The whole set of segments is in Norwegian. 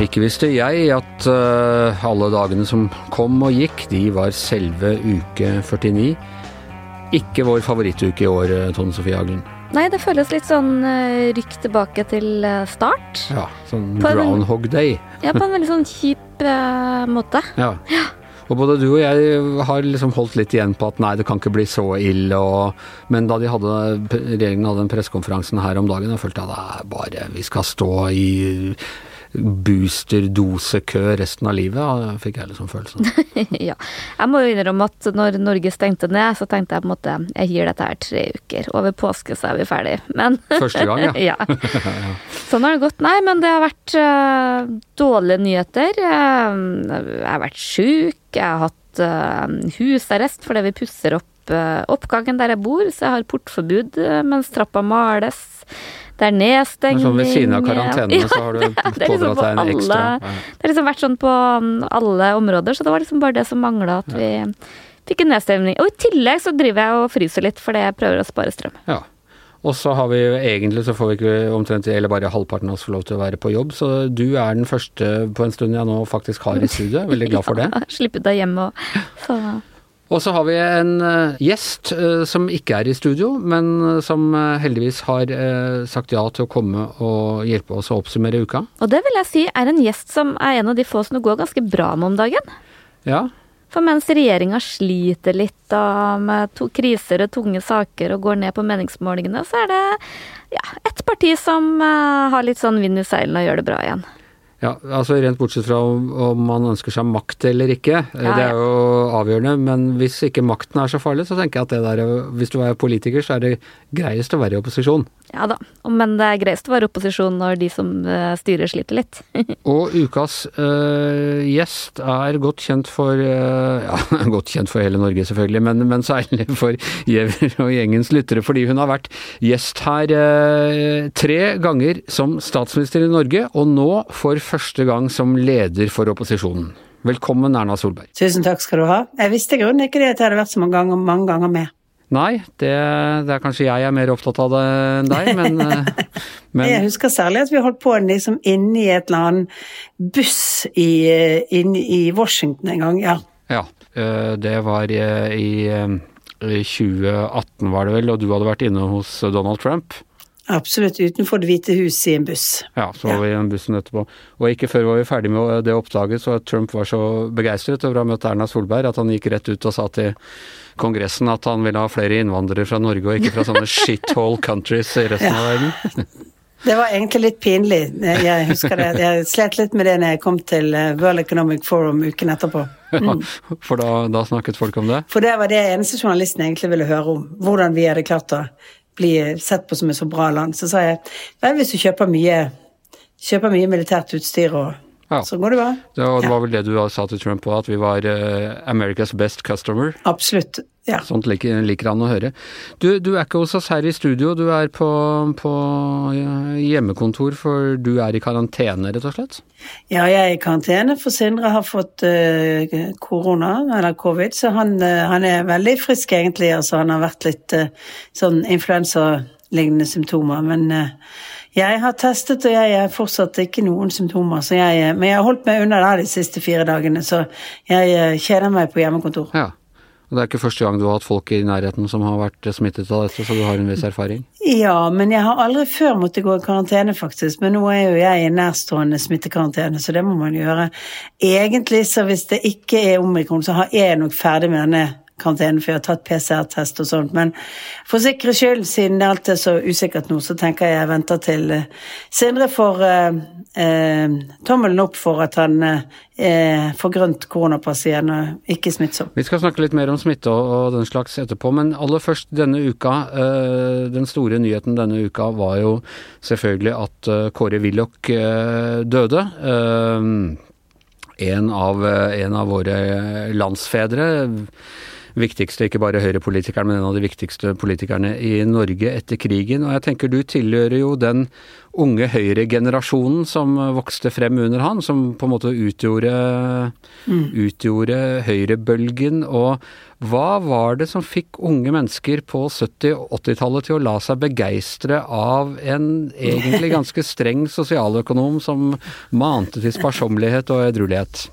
Ikke visste jeg at uh, alle dagene som kom og gikk, de var selve uke 49. Ikke vår favorittuke i år, eh, Tone Sofie Aglen. Nei, det føles litt sånn uh, rykk tilbake til start. Ja, sånn groundhog day. Ja, på en veldig sånn kjip måte. Ja. Og både du og jeg har liksom holdt litt igjen på at nei, det kan ikke bli så ille. Og, men da de hadde, regjeringen hadde den pressekonferansen her om dagen, da følte jeg at det er bare vi skal stå i boosterdosekø resten av livet. Fikk jeg liksom følelsen. ja. Jeg må jo innrømme at når Norge stengte ned, så tenkte jeg på en måte jeg gir dette her tre uker. Over påske så er vi ferdig. Men Første gang, ja. ja. Sånn har det gått. Nei, men det har vært uh, dårlige nyheter. Eh, jeg har vært sjuk. Jeg har hatt uh, husarrest fordi vi pusser opp uh, oppgangen der jeg bor, så jeg har portforbud mens trappa males. Det er Men sånn ved siden av karantenene så har du liksom pådratt deg en ekstra Det har liksom vært sånn på mm, alle områder, så det var liksom bare det som mangla, at vi fikk en nedstengning. Og i tillegg så driver jeg og fryser litt fordi jeg prøver å spare strøm. Ja. Og så har vi jo egentlig så får vi ikke omtrent eller bare halvparten av oss få lov til å være på jobb, så du er den første på en stund jeg nå faktisk har i studio. Veldig glad for det. Slippe deg hjem og så Og så har vi en eh, gjest eh, som ikke er i studio, men eh, som heldigvis har sagt ja til å komme og hjelpe oss å oppsummere uka. Og det vil jeg si er en gjest som er en av de få som det går ganske bra med om dagen. Ja, For mens regjeringa sliter litt med kriser og tunge saker og går ned på meningsmålingene, så er det ja, ett parti som har litt sånn vind i seilene og gjør det bra igjen. Ja, altså Rent bortsett fra om, om man ønsker seg makt eller ikke, eh, Ja, det er jo avgjørende. Men hvis ikke makten er så farlig, så tenker jeg at det der, eh, hvis du er politiker, så er det greiest å være i opposisjon. Ja da, men det er greiest å være opposisjon når de som eh, styrer, sliter litt. Og ukas eh, gjest er godt kjent for eh, Ja, godt kjent for hele Norge, selvfølgelig, men, men særlig for Giæver og gjengens lyttere, fordi hun har vært gjest her eh, tre ganger som statsminister i Norge, og nå for første gang som leder for opposisjonen. Velkommen, Erna Solberg. Tusen takk skal du ha. Jeg visste i grunnen ikke det at jeg hadde vært så mange ganger, mange ganger med. Nei, det, det er kanskje jeg er mer opptatt av det enn deg, men, men... Jeg husker særlig at vi holdt på liksom inne i et eller annet buss i, eh, i Washington en gang. Ja. ja. eh, Det var eh, i eh, i 2018 var det vel, og du hadde vært inne hos Donald Trump. Absolutt utenfor Det hvite hus i en buss. Ja, så var vi i den bussen etterpå. Og ikke før var vi ferdig med det oppdaget, så Trump var så begeistret over å ha møtt Erna Solberg at han gikk rett ut og sa til Kongressen at han ville ha flere innvandrere fra Norge og ikke fra sånne shithole countries i resten av verden. Det var egentlig litt pinlig. Jeg husker det. Jeg slet litt med det når jeg kom til eh, World Economic Forum uken etterpå. Ja, for da, da snakket folk om det. For det var det eneste journalisten egentlig ville høre om. Hvordan vi hadde klart å bli sett på som et så bra land. Så sa jeg vel, hvis du kjøper mye, kjøper mye militært utstyr, og, Ja. så går det bra. Det var, det var vel det du sa til Trump òg, at vi var uh, America's best customer. Absolutt. Ja. Sånt liker, liker han å høre. Du, du er ikke hos oss her i studio, du er på, på hjemmekontor, for du er i karantene, rett og slett? Ja, jeg er i karantene, for Sindre har fått eh, korona, eller covid, så han, uh, han er veldig frisk egentlig. Altså, han har vært litt uh, sånn influensalignende symptomer, men eh, jeg har testet, og jeg har fortsatt ikke noen symptomer. Jeg, eh, men jeg har holdt meg unna det de siste fire dagene, så jeg eh, kjeder meg på hjemmekontor. Ja. Og det er ikke første gang du har hatt folk i nærheten som har vært smittet av dette, så du har en viss erfaring? Ja, men jeg har aldri før måttet gå i karantene, faktisk. Men nå er jo jeg i nærstående smittekarantene, så det må man gjøre. Egentlig, så hvis det ikke er omikron, så er jeg nok ferdig med denne karantenen, for jeg har tatt PCR-test og sånt. Men for sikkerhets skyld, siden alt er så usikkert nå, så tenker jeg jeg venter til eh, Sindre får eh, eh, tommelen opp for at han eh, får grønt koronapass igjen og ikke smittsom. Vi skal snakke litt mer om smitte og, og den slags etterpå, men aller først denne uka. eh, den store nyheten denne uka var jo selvfølgelig at eh, Kåre Willoch døde. En, av, en av våre landsfedre. Viktigste, ikke bare høyrepolitikeren, men en av de viktigste politikerne i Norge etter krigen. Og jeg tenker du tilhører jo den unge høyregenerasjonen som vokste frem under han, som på en måte utgjorde, utgjorde høyrebølgen. Og Hva var det som fikk unge mennesker på 70- og 80-tallet til å la seg begeistre av en egentlig ganske streng sosialøkonom som mante til sparsommelighet og edruelighet?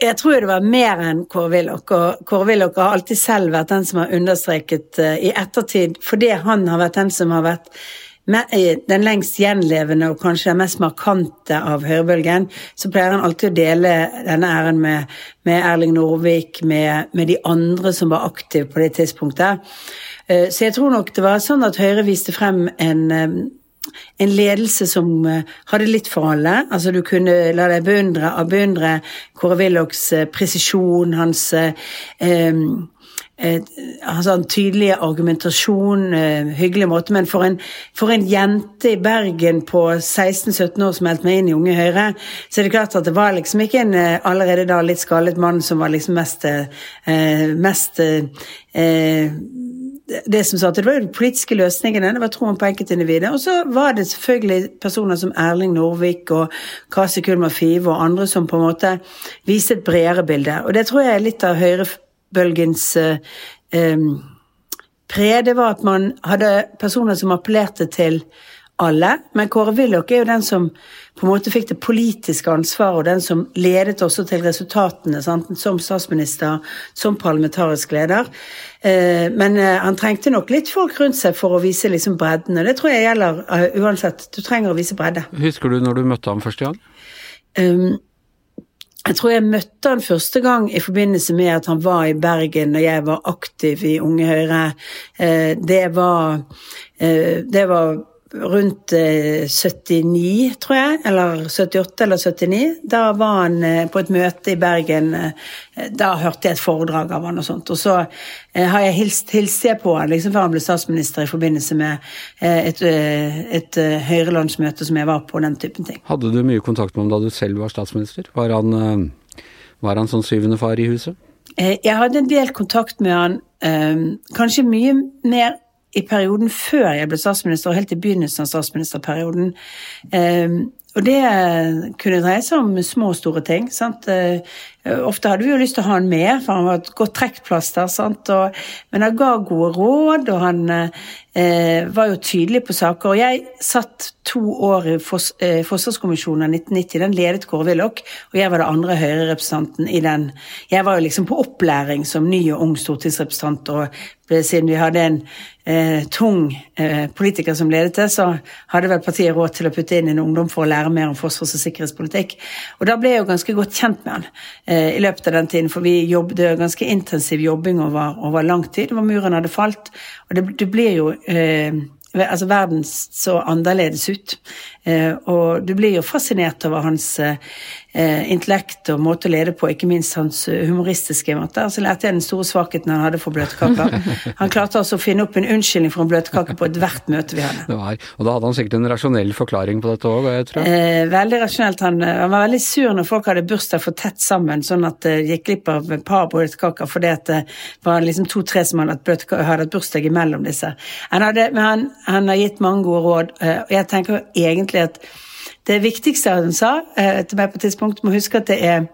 Jeg tror det var mer enn Kåre Willoch, og Kåre Willoch har alltid selv vært den som har understreket uh, i ettertid, fordi han har vært den som har vært den lengst gjenlevende og kanskje den mest markante av høyrebølgen, så pleier han alltid å dele denne æren med, med Erling Norvik, med, med, de andre som var aktive på det tidspunktet. Eh, så jeg tror nok det var sånn at Høyre viste frem en eh, en ledelse som eh, hadde litt for alle. Altså du kunne la deg beundre, av beundre Kåre Willochs eh, presisjon, hans eh, altså en tydelig argumentasjon, eh, hyggelig måte, men for en, for en, jente i Bergen på 16-17 år som meldte meg inn i Unge Høyre, så er det klart at det var liksom ikke en allerede da litt skallet mann som var liksom mest, eh, mest eh, det som sa at det var de politiske løsningene, det var troen på enkeltindividet. Og så var det selvfølgelig personer som Erling Norvik og Kasi Kulmar Five og andre som på en måte viste et bredere bilde. Og det tror jeg er litt av høyrebølgens eh, eh, pre. Det var at man hadde personer som appellerte til alle, men Kåre Willoch er jo den som på en måte fikk det politiske ansvaret, og den som ledet også til resultatene, sant? som statsminister, som parlamentarisk leder. Eh, men eh, han trengte nok litt folk rundt seg for å vise liksom bredden, og det tror jeg gjelder uh, uansett. Du trenger å vise bredde. Husker du når du møtte ham første gang? Um, jeg tror jeg møtte han første gang i forbindelse med at han var i Bergen og jeg var aktiv i Unge Høyre. Uh, det var, uh, det var rundt 79, eh, tror jeg, eller 78 eller 79. Da var han eh, på et møte i Bergen. Eh, da hørte jeg et foredrag av han og sånt. Og så har jeg hilst, hilst på han liksom før han ble statsminister i forbindelse med et, et Høyre-landsmøte som jeg var på, den typen ting. Hadde du mye kontakt med ham da du selv var statsminister? Var han, var han sånn syvende far i huset? Jeg hadde en del kontakt med han, kanskje mye mer i perioden før jeg ble statsminister, og helt i begynnelsen av statsministerperioden. Eh, og det kunne dreie seg om små og store ting. sant? Eh, ofte hadde vi jo lyst til å ha han med, for han var et godt trekkplaster. sant? Og, men han ga gode råd, og han eh, var jo tydelig på saker. Og jeg satt to år i Fos, eh, Forsvarskommisjonen av 1990. Den ledet Kåre Willoch, og jeg var det andre Høyre-representanten i den. Jeg var jo liksom på opplæring som ny og ung stortingsrepresentant, og siden vi hadde en eh, tung eh, politiker som ledet det, så hadde vel partiet råd til å putte inn en ungdom for å lære mer om forsvars- og sikkerhetspolitikk. Og da ble jeg jo ganske godt kjent med han eh, i løpet av den tiden, for vi jobbet ganske intensiv jobbing over, over lang tid. hvor muren hadde falt, og det, det blir jo eh, altså verden så annerledes ut. Eh, og du blir jo fascinert over hans eh, intellekt og måte å lede på, ikke minst hans humoristiske måte. Så lærte jeg den store svakheten han hadde for bløtkaker. Han klarte altså å finne opp en unnskyldning for en bløtkake på ethvert møte vi hadde. Det var, og da hadde han sikkert en rasjonell forklaring på dette òg, tror jeg? Eh, veldig rasjonelt. Han, han, var veldig sur når folk hadde bursdag for tett sammen, sånn at det gikk glipp av et par bløtkaker fordi at det var liksom to-tre som hadde hatt, bursdag imellom disse. Han, hadde, han, han har gitt mange gode råd, og jeg tenker egentlig at det viktigste han sa eh, til meg på et tidspunkt, må huske at det er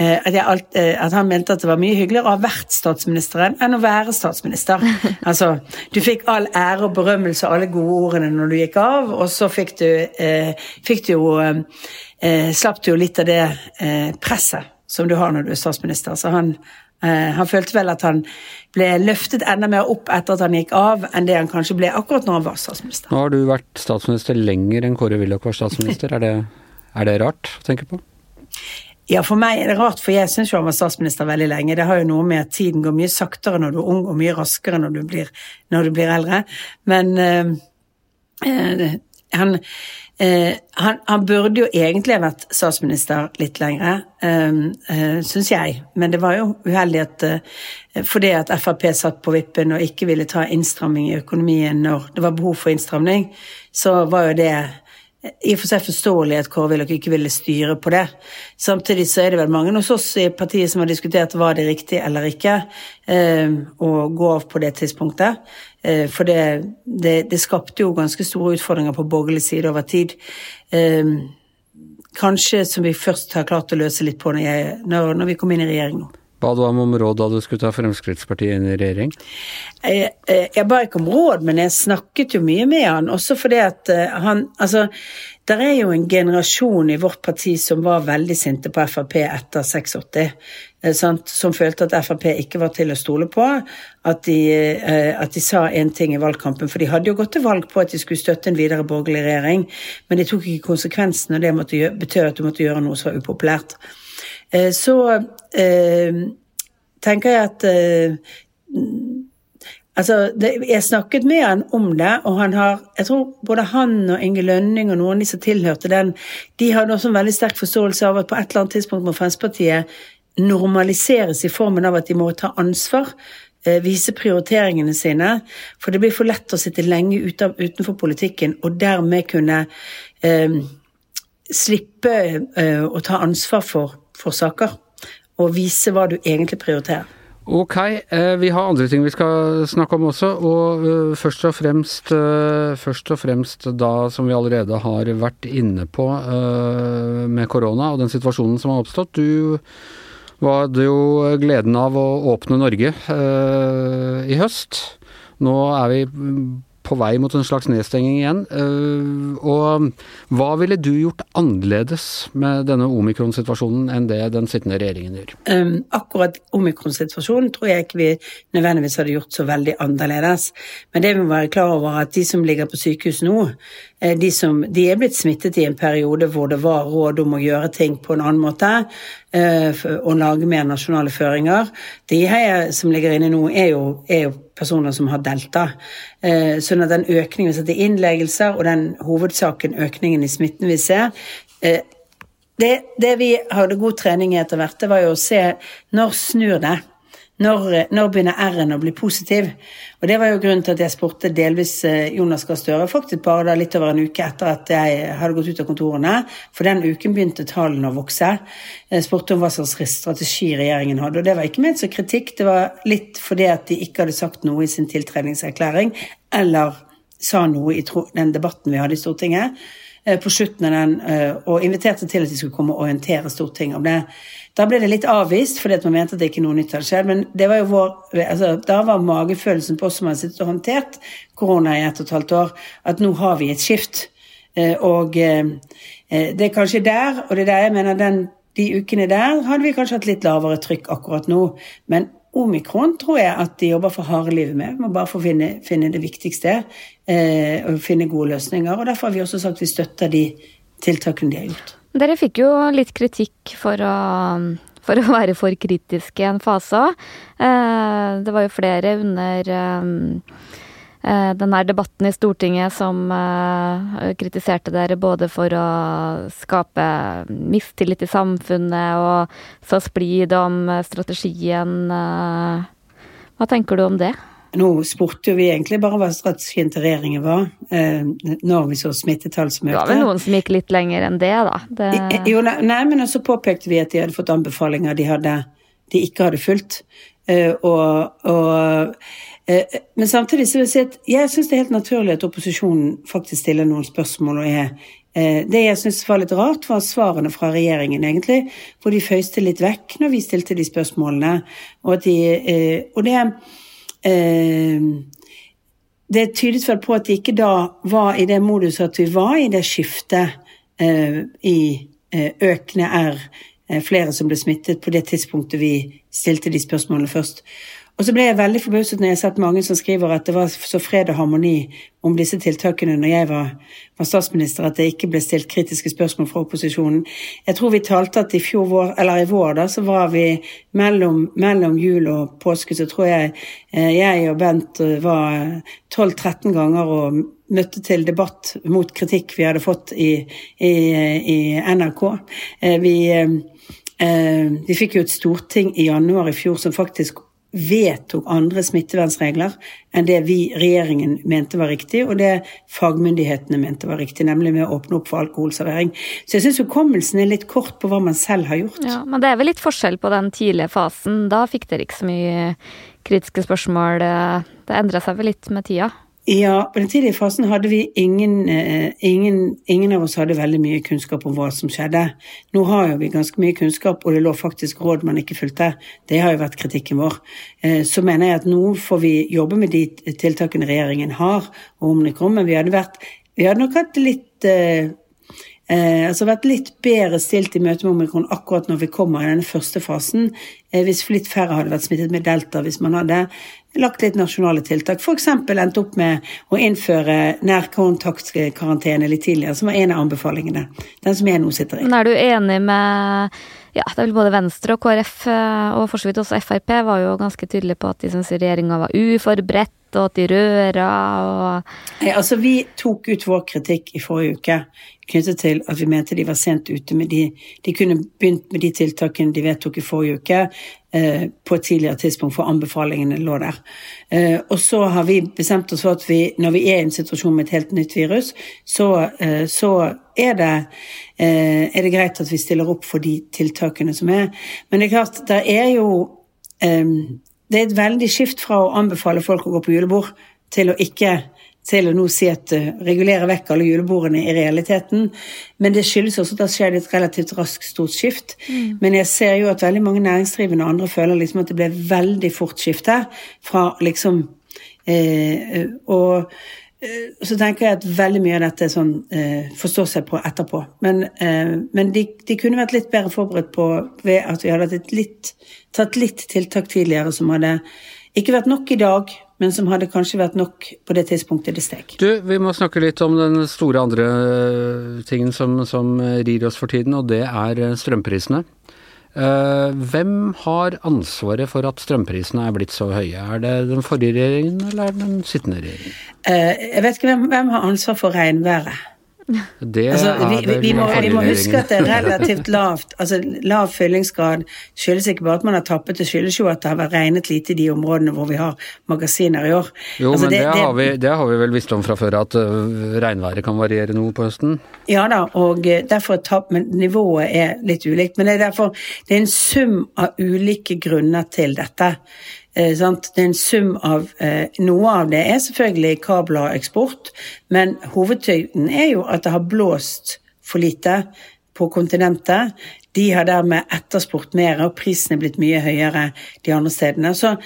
eh, at, alt, eh, at, han mente at det var mye hyggeligere å ha vært statsministeren enn å være statsminister. altså, Du fikk all ære og berømmelse og alle gode ordene når du gikk av, og så fikk du, eh, fikk du jo eh, Slapp du jo litt av det eh, presset som du har når du er statsminister. Så han, han følte vel at han ble løftet enda mer opp etter at han gikk av, enn det han kanskje ble akkurat når han var statsminister. Nå har du vært statsminister lenger enn Kåre Willoch var statsminister. Er det, er det rart å tenke på? Ja, for meg er det rart, for jeg syns jo han var statsminister veldig lenge. Det har jo noe med at tiden går mye saktere når du er ung, og mye raskere når du blir, når du blir eldre. Men øh, øh, han Eh, han, han, burde jo egentlig ha vært statsminister litt lenger, eh, eh, syns jeg. Men det var jo uheldig at eh, fordi at Frp satt på vippen og ikke ville ta innstramming i økonomien når det var behov for innstramning, så var jo det i og for seg forståelig at Kåre Willoch ikke ville styre på det. Samtidig så er det vel mange hos oss i partiet som har diskutert var det riktig eller ikke eh, å gå av på det tidspunktet. Eh, for det, det, det, skapte jo ganske store utfordringer på borgerlig side over tid. Eh, kanskje som vi først har klart å løse litt på når, jeg, når, når vi kom inn i regjering nå. Ba du ham om råd da du skulle ta Fremskrittspartiet inn i regjering? Jeg, jeg ba ikke om råd, men jeg snakket jo mye med han, også fordi at han Altså, det er jo en generasjon i vårt parti som var veldig sinte på Frp etter 86. Som følte at Frp ikke var til å stole på. At de, at de sa én ting i valgkampen. For de hadde jo gått til valg på at de skulle støtte en videre borgerlig regjering, men de tok ikke konsekvensen, og det betød at du måtte gjøre noe så upopulært. Eh, så eh, tenker jeg at eh, Altså, jeg snakket med han om det, og han har Jeg tror både han og Inge Lønning og noen av de som tilhørte den, de hadde også en veldig sterk forståelse av at på et eller annet tidspunkt må Fremskrittspartiet normaliseres i formen av at de må ta ansvar. vise prioriteringene sine. For det blir for lett å sitte lenge utenfor politikken og dermed kunne eh, slippe eh, å ta ansvar for for saker. Og vise hva du egentlig prioriterer. Ok, eh, vi har andre ting vi skal snakke om også. Og eh, først og fremst, eh, først og fremst da som vi allerede har vært inne på med korona og den situasjonen som har oppstått. Du hadde jo gleden av å åpne Norge i høst. Nå er vi på vei mot en slags nedstenging igjen. Eh, og hva ville du gjort annerledes med denne omikron-situasjonen enn det den sittende regjeringen gjør? Um, akkurat omikron-situasjonen tror jeg ikke vi nødvendigvis hadde gjort så veldig annerledes. Men det vi må være klar over at de som ligger på sykehus nå, de, som, de er blitt smittet i en periode hvor det var råd om å gjøre ting på en annen måte eh, og lage mer nasjonale føringer. De her som ligger inne nå, er jo, er jo personer som har delta. Eh, sånn at den økningen vi setter innleggelser, og den hovedsaken økningen i smitten vi ser eh, det, det vi hadde god trening i etter hvert, det var jo å se når snur det. Når, når begynner R-en å bli positiv? Og Det var jo grunnen til at jeg spurte delvis eh, Jonas Gahr Støre, faktisk bare da litt over en uke etter at jeg hadde gått ut av kontorene. For den uken begynte tallene å vokse. Jeg spurte om hva slags strategi regjeringen hadde. Og det var ikke ment som kritikk, det var litt fordi at de ikke hadde sagt noe i sin tiltredningserklæring eller sa noe i den debatten vi hadde i Stortinget eh, på slutten av den, eh, og inviterte til at de skulle komme og orientere Stortinget om det. Da ble det litt avvist, fordi at man mente at det ikke noe nytt hadde skjedd. Men det var jo vår, altså, da var magefølelsen på oss som hadde sittet og håndtert korona i ett og et halvt år, at nå har vi et skift. Eh, og eh, eh, det er kanskje der, og det er der jeg mener den, de ukene der hadde vi kanskje hatt litt lavere trykk akkurat nå. Men omikron tror jeg at de jobber for harde livet med. Må bare få finne, finne det viktigste eh, og finne gode løsninger. Og derfor har vi også sagt vi støtter de tiltakene de har gjort. Dere fikk jo litt kritikk for å, for å være for kritiske i en fase òg. Eh, det var jo flere under eh, eh, denne debatten i Stortinget som kritiserte dere både for å skape mistillit i samfunnet og så splid om strategien. Hva tenker du om det? Nå spurte vi egentlig bare hva strategien til regjeringen var, eh, når vi så smittetall som økte. Det var vel noen som gikk litt lenger enn det, da? Det... Jo, nei, men så påpekte vi at de hadde fått anbefalinger de, hadde, de ikke hadde fulgt. Eh, og, og, eh, men samtidig så vil jeg si at jeg syns det er helt naturlig at opposisjonen faktisk stiller noen spørsmål og er det jeg syns var litt rart, var svarene fra regjeringen, egentlig. Hvor de føyste litt vekk når vi stilte de spørsmålene. Og, de, og det eh, Det tydet vel på at de ikke da var i det moduset at vi var i det skiftet eh, i eh, økende R, eh, flere som ble smittet på det tidspunktet vi stilte de spørsmålene først. Og så ble jeg veldig forbauset når jeg har sett mange som skriver at det var så fred og harmoni om disse tiltakene når jeg var, var, statsminister, at det ikke ble stilt kritiske spørsmål fra opposisjonen. Jeg tror vi talte at i vår, eller i vår da, så var vi mellom, mellom jul og påske, så tror jeg eh, jeg og Bent eh, var 12-13 ganger og møtte til debatt mot kritikk vi hadde fått i, i, i NRK. Eh, vi, vi fikk jo et storting i januar i fjor som faktisk vedtok andre smittevernregler enn det vi, regjeringen, mente var riktig, og det fagmyndighetene mente var riktig, nemlig med å åpne opp for alkoholservering. Så jeg syns hukommelsen er litt kort på hva man selv har gjort. Ja, Men det er vel litt forskjell på den tidlige fasen. Da fikk dere ikke så mye kritiske spørsmål. Det endra seg vel litt med tida? Ja, på den tidlige fasen hadde vi ingen, eh, ingen, ingen av oss hadde veldig mye kunnskap om hva som skjedde. Nå har jo vi ganske mye kunnskap, og det lå faktisk råd man ikke fulgte. Det har jo vært kritikken vår. Eh, så mener jeg at nå får vi jobbe med de tiltakene regjeringen har om omikron, men vi hadde, vært, vi hadde nok hatt litt eh, Eh, altså vært litt bedre stilt i møte med omikron akkurat når vi kommer i denne første fasen. Eh, hvis litt færre hadde vært smittet med delta, hvis man hadde lagt litt nasjonale tiltak. F.eks. endte opp med å innføre nærkontaktkarantene litt tidligere, som var en av anbefalingene. Den som jeg nå sitter i. Men er du enig med ja, det er vel både Venstre og KrF, eh, og for så vidt også Frp, var jo ganske tydelige på at de syntes regjeringa var uforberedt, og at de røra og Nei, Altså, vi tok ut vår kritikk i forrige uke knyttet til at vi mente de var sent ute med de De kunne begynt med de tiltakene de vedtok i forrige uke, på et tidligere tidspunkt, for anbefalingene lå der. Eh, og så har vi bestemt oss for at vi, når vi er i en situasjon med et helt nytt virus, så, eh, så er, det, eh, er det greit at vi stiller opp for de tiltakene som er. Men det er klart, det er jo eh, Det er et veldig skift fra å anbefale folk å gå på julebord til å ikke til å nå si at uh, regulere vekk alle julebordene i realiteten. Men det skyldes også at det skjer et relativt raskt stort skift. Mm. Men jeg ser jo at veldig mange næringsdrivende og andre føler liksom at det ble veldig fort skifte fra liksom eh, Og eh, så tenker jeg at veldig mye av dette sånn, eh, forstår seg på etterpå. Men, eh, men de, de, kunne vært litt bedre forberedt på ved at vi hadde litt, tatt litt tiltak tidligere som hadde ikke vært nok i dag, men som hadde kanskje vært nok på det tidspunktet det steg. Du, vi må snakke litt om den store andre eh, tingen som, som rir oss for tiden, og det er eh, strømprisene. Eh, hvem har ansvaret for at strømprisene er blitt så høye? Er det den forrige regjeringen, eller er det den sittende regjeringen? Jeg vet ikke hvem, hvem har ansvar for regnværet. Det altså, vi, vi, vi, må, vi, må, huske at det er relativt lavt. altså Lav fyllingsgrad skyldes ikke bare at man har tappet, det skyldes jo at det har vært regnet lite i de områdene hvor vi har magasiner i år. Jo, altså, men det, det, har vi, det, har vi, vel visst om fra før, at uh, regnværet kan variere noe på høsten? Ja da, og uh, derfor tapp, men nivået er litt ulikt. Men det er derfor det er en sum av ulike grunner til dette. Eh, det er en sum av eh, Noe av det er selvfølgelig kabler og eksport, men hovedtyngden er jo at det har blåst for lite på kontinentet. De har dermed etterspurt mer, og prisen er blitt mye høyere de andre stedene. Så,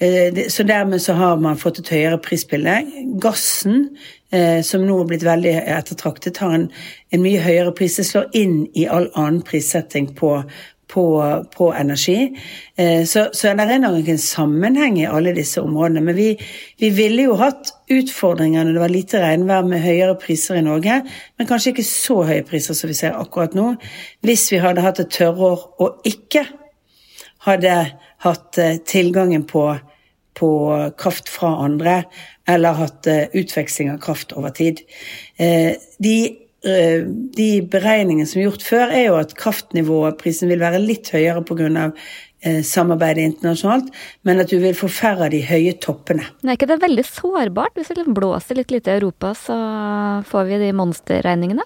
eh, så dermed så har man fått et høyere prisbilde. Gassen, som nå er blitt veldig ettertraktet, har en, en mye høyere pris. Det slår inn i all annen prissetting på, på, på energi. Eh, så, så det er nok en sammenheng i alle disse områdene. Men vi, vi, ville jo hatt utfordringer når det var lite regnvær med høyere priser i Norge, men kanskje ikke så høye priser som vi ser akkurat nå, hvis vi hadde hatt et tørrår og ikke hadde hatt eh, tilgangen på, på kraft fra andre, eller hatt eh, utveksling av kraft over tid. De de beregningene som er gjort før, er jo at kraftnivået, prisen, vil være litt høyere pga. Eh, samarbeidet internasjonalt, men at du vil få færre av de høye toppene. Er ikke det veldig sårbart? Hvis det blåser litt lite i Europa, så får vi de monsterregningene?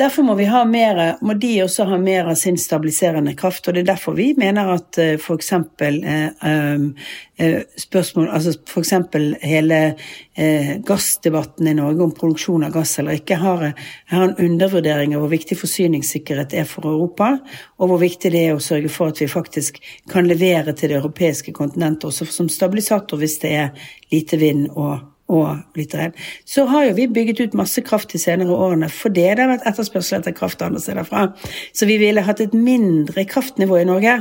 Derfor må, vi ha mer, må de også ha mer av sin stabiliserende kraft, og det er derfor vi mener at uh, f.eks. Uh, spørsmål, altså f.eks. hele gassdebatten i Norge om produksjon av gass eller ikke, har, har en undervurdering av hvor viktig forsyningssikkerhet er for Europa, og hvor viktig det er å sørge for at vi faktisk kan levere til det europeiske kontinentet også som stabilisator hvis det er lite vind og og lite redd. Så har jo vi bygget ut masse kraft de senere årene fordi det har vært etterspørsel etter kraft andre steder fra. Så vi ville hatt et mindre kraftnivå i Norge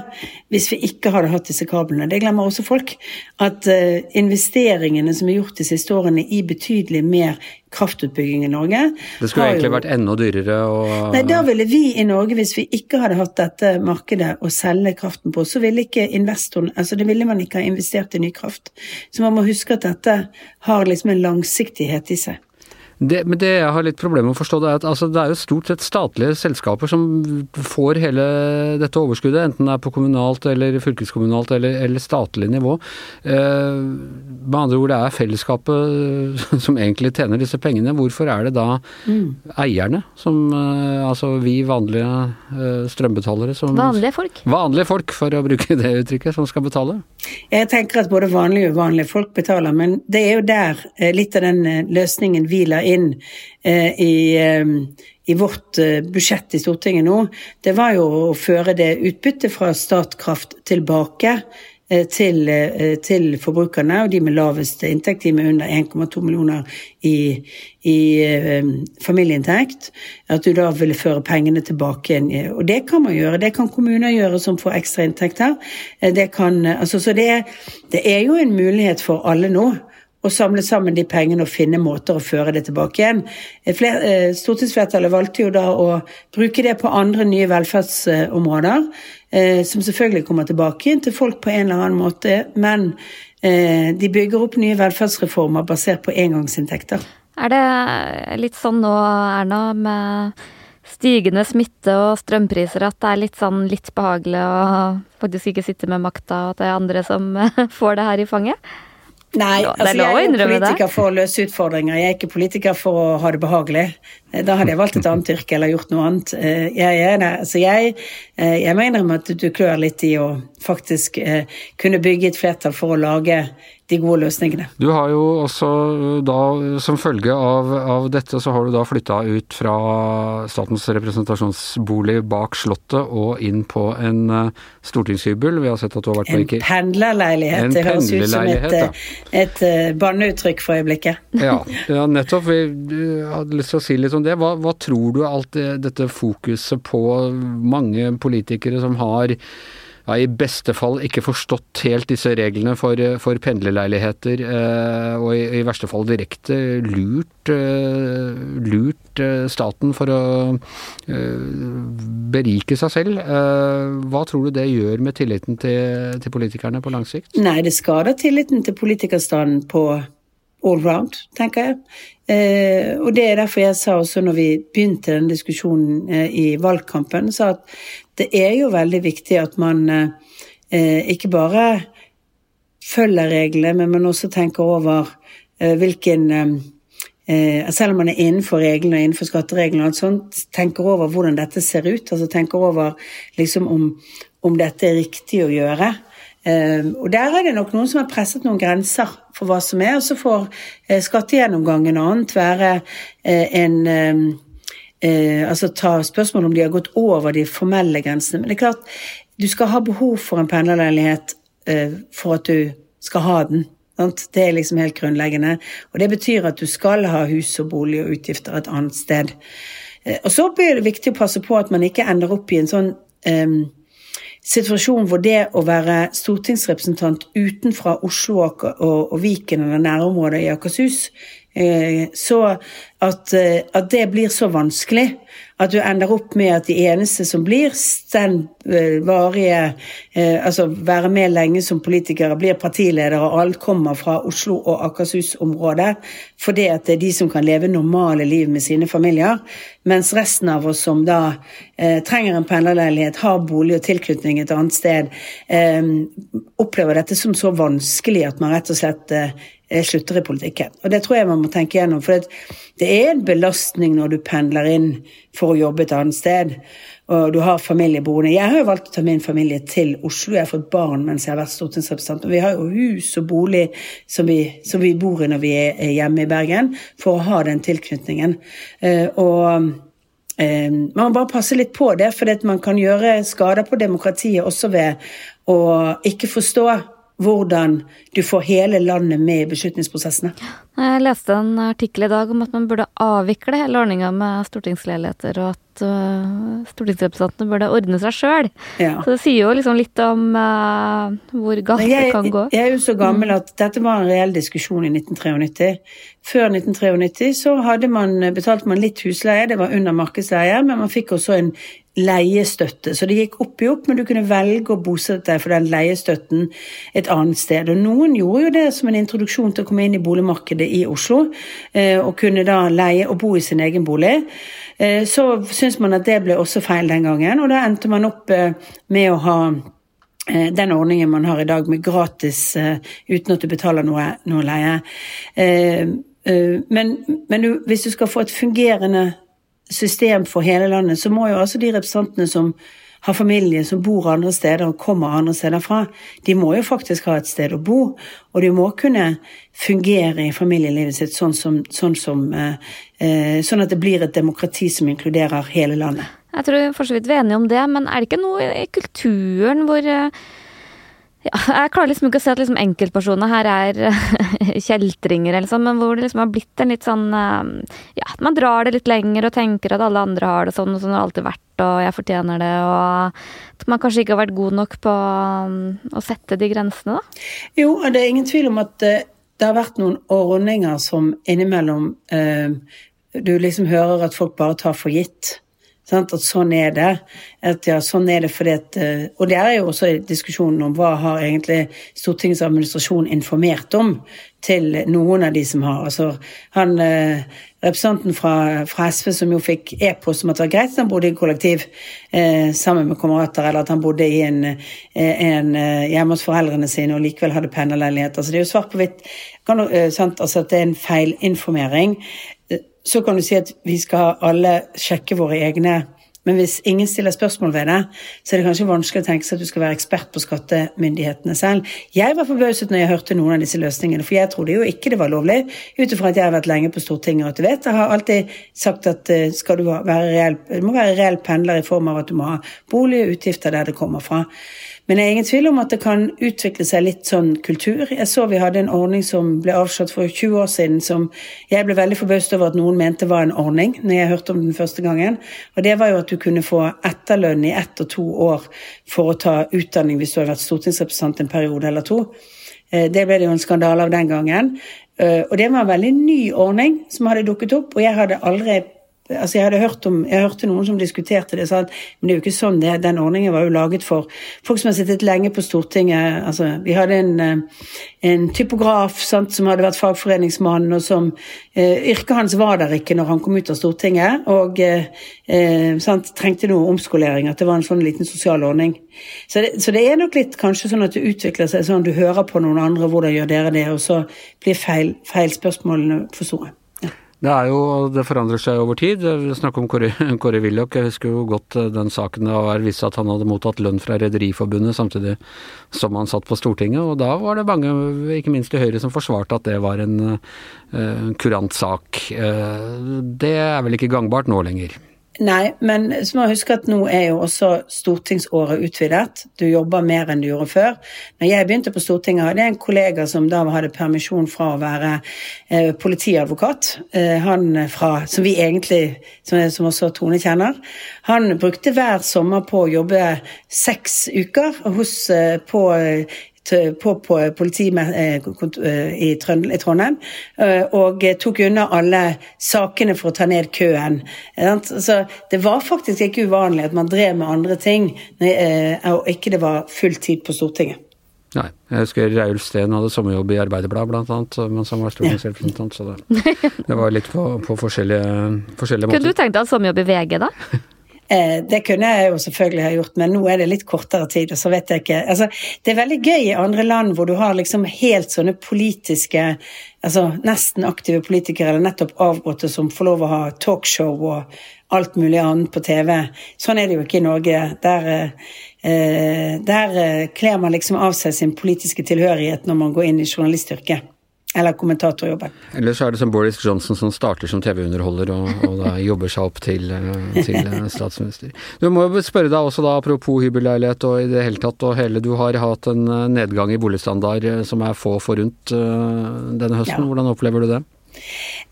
hvis vi ikke hadde hatt disse kablene. Det glemmer også folk. At uh, investeringene som er gjort de siste årene i betydelig mer kraftutbygging i Norge Det skulle egentlig jo, vært enda dyrere å Nei, da ville vi i Norge, hvis vi ikke hadde hatt dette markedet å selge kraften på, så ville ikke investoren Altså det ville man ikke ha investert i ny kraft. Så man må huske at dette har liksom en langsiktighet i seg. Det, men det jeg har litt problemer med å forstå, det er at altså, det er jo stort sett statlige selskaper som får hele dette overskuddet, enten det er på kommunalt eller fylkeskommunalt eller, eller statlig nivå. Eh, med andre ord, det er fellesskapet som egentlig tjener disse pengene. Hvorfor er det da mm. eierne, som eh, altså vi vanlige eh, strømbetalere som Vanlige folk? Vanlige folk, for å bruke det uttrykket, som skal betale? Jeg tenker at både vanlige og uvanlige folk betaler, men det er jo der eh, litt av den eh, løsningen hviler inn eh, i, eh, i vårt eh, budsjett i Stortinget nå, det var jo å føre det utbyttet fra Statkraft tilbake til, til, forbrukerne, og de med lavest inntekt, de med under 1,2 millioner i, i familieinntekt. At du da ville føre pengene tilbake igjen. Og det kan man gjøre. Det kan kommuner gjøre som får ekstra inntekter. Det kan, altså, så det, det er jo en mulighet for alle nå og samle sammen de pengene og finne måter å føre det tilbake igjen. Eh, stortingsflertallet valgte jo da å bruke det på andre nye velferdsområder, eh, som selvfølgelig kommer tilbake igjen til folk på en eller annen måte, men eh, de bygger opp nye velferdsreformer basert på engangsinntekter. Er det litt sånn nå, Erna, med stigende smitte og strømpriser at det er litt sånn litt behagelig å faktisk ikke sitte med makta, og at det er andre som får det her i fanget? Nei, altså jeg er jo politiker for å løse utfordringer. Jeg er ikke politiker for å ha det behagelig. Da hadde jeg valgt et annet yrke eller gjort noe annet. Eh, jeg. Altså jeg, eh, jeg mener at du klør litt i å faktisk eh, kunne bygge et flertall for å lage de gode løsningene. Du har jo også da, som følge av, av dette, så har du da flytta ut fra statens representasjonsbolig bak Slottet og inn på en stortingshybel. Vi har sett at du har vært på En pendlerleilighet. det høres ut som et, ja. et, et banneuttrykk for øyeblikket. ja, ja, nettopp. Vi hadde lyst til å si litt om det. Hva, hva tror du alt det, dette fokuset på mange politikere som har ja, i beste fall ikke forstått helt disse reglene for, for pendlerleiligheter, eh, og i, i, verste fall direkte lurt, eh, lurt eh, staten for å eh, berike seg selv. Eh, hva tror du det gjør med tilliten til, til politikerne på lang sikt? Nei, det skader tilliten til politikerstanden på all round, tenker jeg. Eh, og det er derfor jeg sa også når vi begynte den diskusjonen eh, i valgkampen, sa at det er jo veldig viktig at man eh, ikke bare følger reglene, men man også tenker over eh, hvilken eh, selv om man er innenfor reglene og innenfor skattereglene, og alt sånt, tenker over hvordan dette ser ut. altså Tenker over liksom om, om dette er riktig å gjøre. Uh, og Der er det nok noen som har presset noen grenser for hva som er. Og så får uh, skattegjennomgangen annet være uh, en eh, altså ta spørsmål om de har gått over de formelle grensene. Men det er klart, du skal ha behov for en pendlerleilighet eh, for at du skal ha den. Sant? Det er liksom helt grunnleggende. Og det betyr at du skal ha hus og bolig og utgifter et annet sted. Eh, og så blir det viktig å passe på at man ikke ender opp i en sånn eh, situasjon hvor det å være stortingsrepresentant utenfra Oslo og, og, og Viken eller nærområdet i Akershus Eh, så at, eh, at, det blir så vanskelig at du ender opp med at de eneste som blir den eh, varige Altså være med lenge som politikere, blir partiledere, og alt kommer fra Oslo og Akershus-området. Fordi at det er de som kan leve normale liv med sine familier. Mens resten av oss som da trenger en pendlerleilighet, har bolig og tilknytning et annet sted, eh, opplever dette som så vanskelig at man rett og slett eh, Eh, slutter i politikken. Og det tror jeg man må tenke gjennom. For det er en belastning når du pendler inn for å jobbe et annet sted, og du har familie boende. Jeg har jo valgt å ta min familie til Oslo. Jeg har fått barn mens jeg har vært stortingsrepresentant. Og vi har jo hus og bolig som vi, som vi bor i når vi er hjemme i Bergen, for å ha den tilknytningen. Eh, og eh, man må bare passe litt på det, for man kan gjøre skader på demokratiet også ved å ikke forstå hvordan du får hele landet med i beslutningsprosessene. Jeg leste en artikkel i dag om at man burde avvikle hele ordninga med stortingsleiligheter, og at uh, stortingsrepresentantene burde ordne seg sjøl. Ja. Så det sier jo liksom litt om uh, hvor galt det kan gå. Jeg er jo så gammel at dette var en reell diskusjon i 1993. Før 1993 så man, betalte man litt husleie, det var under markedsleie, men man fikk også en leiestøtte. Så det gikk opp i opp, men du kunne velge å bosette deg for den leiestøtten et annet sted. Og noen gjorde jo det som en introduksjon til å komme inn i boligmarkedet i Oslo, eh, og kunne da leie og bo i sin egen bolig. Eh, så syns man at det ble også feil den gangen, og da endte man opp eh, med å ha den ordningen man har i dag med gratis uten at du betaler noe, noe leie. Men, men du, hvis du skal få et fungerende system for hele landet, så må jo altså de representantene som har familie som bor andre steder og kommer andre steder fra, de må jo faktisk ha et sted å bo. Og de må kunne fungere i familielivet sitt sånn, som, sånn, som, eh, eh, sånn at det blir et demokrati som inkluderer hele landet. Jeg tror for så vidt vi enige om det, men er det ikke noe i kulturen hvor eh, ja, jeg klarer liksom ikke å se at liksom enkeltpersoner her er kjeltringer, eller sånn, men hvor det liksom har blitt en litt sånn eh, Ja, man drar det litt lenger og tenker at alle andre har det sånn, og sånn har det alltid vært, og jeg fortjener det, og at man kanskje ikke har vært god nok på um, å sette de grensene, da? Jo, det er ingen tvil om at eh, det har vært noen ordninger som innimellom eh, du liksom hører at folk bare tar for gitt. Sant? At sånn er det. At ja, sånn er det fordi at eh, Og det er jo også diskusjonen om hva har egentlig Stortingets administrasjon informert om til noen av de som har Altså han eh, representanten fra, fra SV som jo fikk e-post om at det var greit at han bodde i kollektiv eh, sammen med kamerater, eller at han bodde i en, eh, en hjemme hos foreldrene sine og likevel hadde pendlerleilighet. Altså det er jo svart på hvitt. Altså at det er en feilinformering så kan du si at vi skal alle sjekke våre egne men hvis ingen stiller spørsmål ved det, så er det kanskje vanskelig å tenke seg at du skal være ekspert på skattemyndighetene selv. Jeg var forbauset når jeg hørte noen av disse løsningene, for jeg trodde jo ikke det var lovlig, ut ifra at jeg har vært lenge på Stortinget. Og at du vet, jeg har alltid sagt at eh, skal du være reell, du må være reell pendler i form av at du må ha bolig og utgifter der det kommer fra. Men jeg er ingen tvil om at det kan utvikle seg litt sånn kultur. Jeg så vi hadde en ordning som ble avslått for 20 år siden, som jeg ble veldig forbauset over at noen mente var en ordning, når jeg hørte om den første gangen. Og det var jo at du kunne få etterlønn i ett og to år for å ta utdanning hvis du hadde vært stortingsrepresentant en periode eller to. Eh, det ble det jo en skandale av den gangen. Eh, og det var en veldig ny ordning som hadde dukket opp, og jeg hadde aldri Altså jeg hadde hørt om, jeg hørte noen som diskuterte det, sa at men det er jo ikke sånn det Den ordningen var jo laget for folk som har sittet lenge på Stortinget. altså Vi hadde en, eh, en typograf sant, som hadde vært fagforeningsmann, og som eh, Yrket hans var der ikke når han kom ut av Stortinget, og eh, eh, sant, trengte noe omskolering. At det var en sånn liten sosial ordning. Så det, så det er nok litt kanskje sånn at det utvikler seg sånn du hører på noen andre, hvordan gjør dere det, og så blir feil, feil spørsmålene for store. Det er jo, det forandrer seg over tid. Snakk om Kåre, Kåre Willoch. Jeg husker jo godt eh, den saken det var vist at han hadde mottatt lønn fra Rederiforbundet samtidig som han satt på Stortinget. Og da var det mange, ikke minst i Høyre, som forsvarte at det var en en kurant sak. Uh, det er vel ikke gangbart nå lenger? Nei, men så må jeg huske at nå er jo også stortingsåret utvidet. Du jobber mer enn du gjorde før. Når jeg begynte på Stortinget, hadde jeg en kollega som da hadde permisjon fra å være eh, politiadvokat. Eh, han fra, som vi egentlig, som, som også Tone kjenner, han brukte hver sommer på å jobbe seks uker hos, eh, på på, på politiet eh, eh, i, Trondheim, eh, og tok unna alle sakene for å ta ned køen. Så det var faktisk ikke uvanlig at man drev med andre ting, og ikke det var full tid på Stortinget. Nei. Jeg husker Raul Steen hadde sommerjobb i Arbeiderbladet bl.a., mens han var stortingsrepresentant. Så det, det, var litt på, på forskjellige, forskjellige måter. Kunne du tenkt deg sommerjobb i VG, da? Eh, det kunne jeg jo selvfølgelig ha gjort, men nå er det litt kortere tid. og så vet jeg ikke. Altså, det er veldig gøy i andre land hvor du har liksom helt sånne politiske altså Nesten aktive politikere eller nettopp avgåtte som får lov å ha talkshow og alt mulig annet på TV. Sånn er det jo ikke i Norge. Der, eh, der eh, kler man liksom av seg sin politiske tilhørighet når man går inn i journalistyrket. Eller kommentatorjobben. Eller så er det som Boris Johnson som starter som TV-underholder og, og, da jobber seg opp til, eh, til eh, statsminister. Du må jo spørre deg også da, apropos hybelleilighet og i det hele tatt og hele, du har hatt en eh, nedgang i boligstandard som er få forunt denne høsten. Ja. Hvordan opplever du det?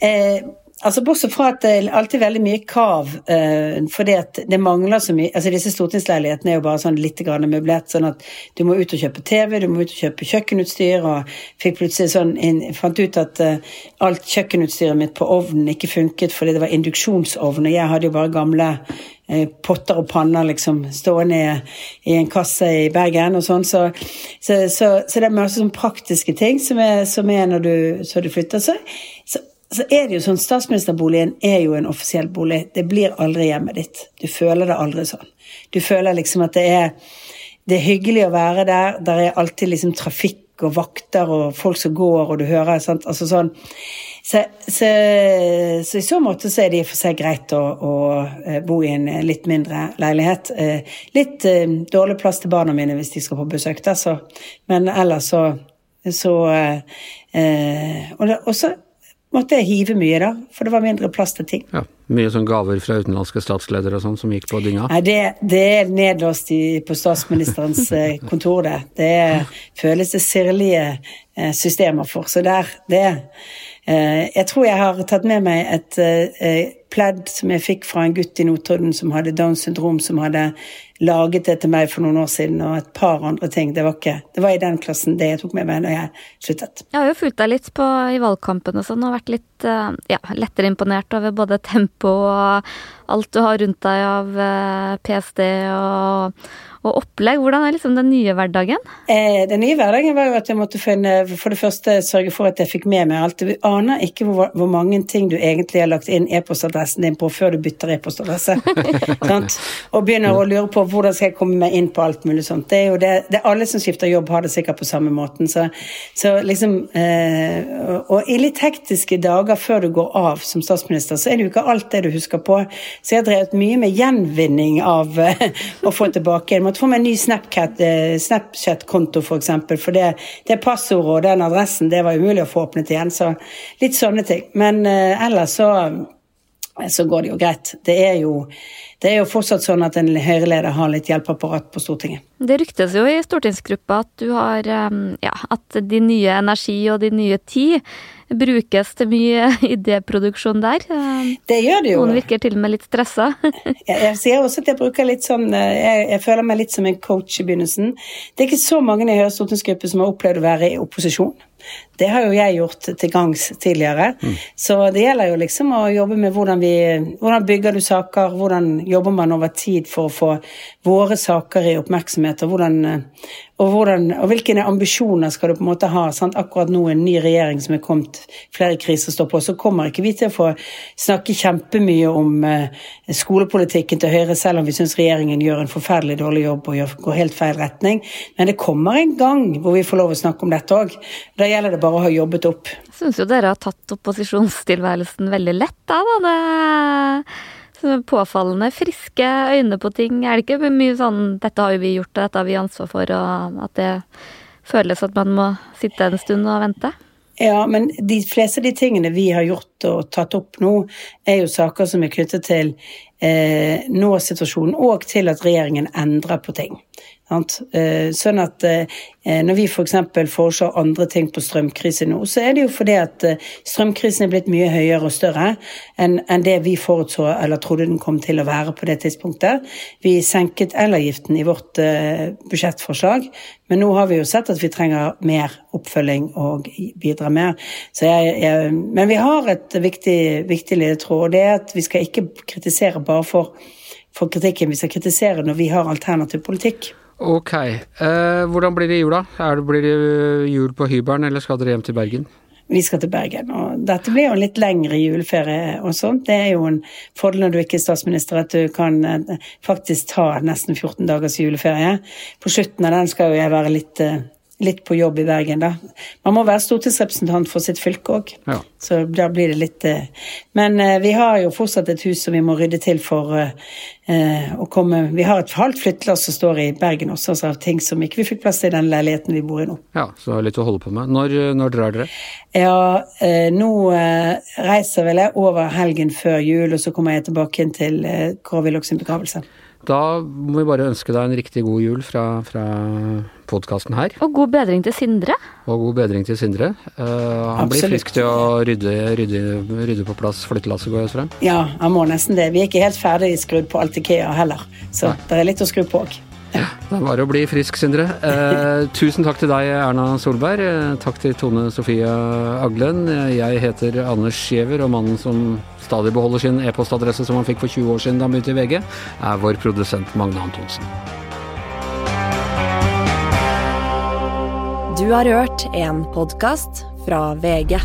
Eh, Altså Bortsett fra at det er alltid veldig mye krav, uh, fordi at det mangler så mye altså Disse stortingsleilighetene er jo bare sånn litt grann møblert, sånn at du må ut og kjøpe TV, du må ut og kjøpe kjøkkenutstyr, og fikk plutselig sånn inn, fant ut at uh, alt kjøkkenutstyret mitt på ovnen ikke funket fordi det var induksjonsovn, og jeg hadde jo bare gamle uh, potter og panner liksom stående i, i en kasse i Bergen og sånn, så, så, så, så det er masse sånn praktiske ting som er, som er når du, så du flytter. Så, så så er det jo sånn, Statsministerboligen er jo en offisiell bolig. Det blir aldri hjemmet ditt. Du føler det aldri sånn. Du føler liksom at det er, det er hyggelig å være der. Der er alltid liksom trafikk og vakter og folk som går, og du hører sant? Altså sånn. Så, så, så, i så måte så er det for seg greit å, å, eh, bo i en litt mindre leilighet. Eh, litt eh, dårlig plass til barna mine hvis de skal på besøk der, så Men ellers så, så eh, og, det, og så måtte jeg hive mye, da, for det var mindre plass til ting. Ja, Mye sånn gaver fra utenlandske statsledere og sånn som gikk på dynga? Nei, det, det er nedlåst i, på statsministerens eh, kontor, det. Det føles det sirlige eh, systemer for. Så der, det Jeg tror jeg har tatt med meg et pledd som jeg fikk fra en gutt i Notodden som hadde Downs syndrom, som hadde laget det til meg for noen år siden, og et par andre ting. Det var, ikke, det var i den klassen det jeg tok med meg når jeg sluttet. Jeg har jo fulgt deg litt på, i valgkampen og sånn, og vært litt eh, ja, lettere imponert over både tempo og alt du har rundt deg av PST og og opplegg. Hvordan er liksom den nye hverdagen? Eh, den nye hverdagen var jo at jeg måtte finne, for det første sørge for at jeg fikk med meg alt. Du aner ikke hvor, hvor mange ting du egentlig har lagt inn e-postadressen din på før du bytter e-postadresse. og begynner å lure på hvordan skal jeg komme meg inn på alt mulig sånt. Det er jo det, det er alle som skifter jobb, har det sikkert på samme måten. Så, så liksom eh, Og i litt hektiske dager før du går av som statsminister, så er det jo ikke alt det du husker på. Så jeg har drevet mye med gjenvinning av eh, å få tilbake. Jeg måtte få meg en ny eh, Snapchat-konto. For, eksempel, for det, det passordet og den adressen det var umulig å få åpnet igjen. Så litt sånne ting. Men uh, ellers så, så går det jo greit. Det er jo, det er jo fortsatt sånn at en Høyre-leder har litt hjelpeapparat på Stortinget. Det ryktes jo i stortingsgruppa at du har ja, at de nye energi og de nye tid brukes til mye idéproduksjon der. Det gjør det jo. Noen virker til og med litt stressa. jeg, jeg, sier også at jeg bruker litt sånn eh, jeg, jeg, føler meg litt som en coach i begynnelsen. Det er ikke så mange i Høyres stortingsgruppe som har opplevd å være i opposisjon. Det har jo jeg gjort til gangs tidligere. Mm. Så det gjelder jo liksom å jobbe med hvordan vi Hvordan bygger du saker, hvordan jobber man over tid for å få våre saker i oppmerksomhet, og hvordan og, hvordan, og hvilke ambisjoner skal du på en måte ha? Sant? Akkurat nå en ny regjering som er kommet, flere kriser står på, så kommer ikke vi til å få snakke kjempemye om eh, skolepolitikken til Høyre, selv om vi syns regjeringen gjør en forferdelig dårlig jobb og går helt feil retning. Men det kommer en gang hvor vi får lov å snakke om dette òg. Da gjelder det bare å ha jobbet opp. Jeg syns jo dere har tatt opposisjonstilværelsen veldig lett, da. da. Det påfallende friske øyne på ting. Er det ikke mye sånn 'dette har jo vi gjort, og dette har vi ansvar for', og at det føles at man må sitte en stund og vente? Ja, men de fleste av de tingene vi har gjort og tatt opp nå, er jo saker som er knyttet til eh, nå-situasjonen, og til at regjeringen endrer på ting. Eh, sånn at eh, når vi f.eks. For foreslår andre ting på strømkrise nå, så er det jo fordi at eh, strømkrisen er blitt mye høyere og større enn det vi forutså eller trodde den kom til å være på det tidspunktet. Vi senket elavgiften i vårt budsjettforslag, men nå har vi jo sett at vi trenger mer oppfølging og bidra mer. Jeg, jeg, men vi har et viktig, viktig ledetråd, og det er at vi skal ikke kritisere bare for, for kritikken, vi skal kritisere når vi har alternativ politikk. Ok. Eh, hvordan blir det i jula? Er det, blir det jul på hybelen, eller skal dere hjem til Bergen? Vi skal til Bergen. og Dette blir jo en litt lengre juleferie og sånt. Det er jo en fordel når du ikke er statsminister, at du kan eh, faktisk ta nesten 14 dagers juleferie. På slutten av den skal jo jeg være litt eh, litt på jobb i Bergen, da. Man må være stortingsrepresentant for sitt fylke òg, ja. så da blir det litt eh, Men eh, vi har jo fortsatt et hus som vi må rydde til for eh, å komme Vi har et halvt flyttelass som står i Bergen også, altså av ting som ikke vi fikk plass til i den leiligheten vi bor i nå. Ja, så litt å holde på med. Når, når drar dere? Ja, nå reiser vel jeg over helgen før jul, og så kommer jeg tilbake inn til Kåre Willochs begravelse. Da må vi bare ønske deg en riktig god jul fra, fra podkasten her. Og god bedring til Sindre. Og god bedring til Sindre. Uh, han blir frisk til å rydde, rydde, rydde på plass flyttelasset, går jeg ut fra. Ja, han må nesten det. Vi er ikke helt ferdig skrudd på alt Ikea heller, så det er litt å skru på òg. Det er bare å bli frisk, Sindre. Eh, tusen takk til deg, Erna Solberg. Eh, takk til Tone Sofie Aglen. Jeg heter Anders Giæver, og mannen som stadig beholder sin e-postadresse som han fikk for 20 år siden da han begynte i VG, er vår produsent Magne Antonsen. Du har hørt en podkast fra VG.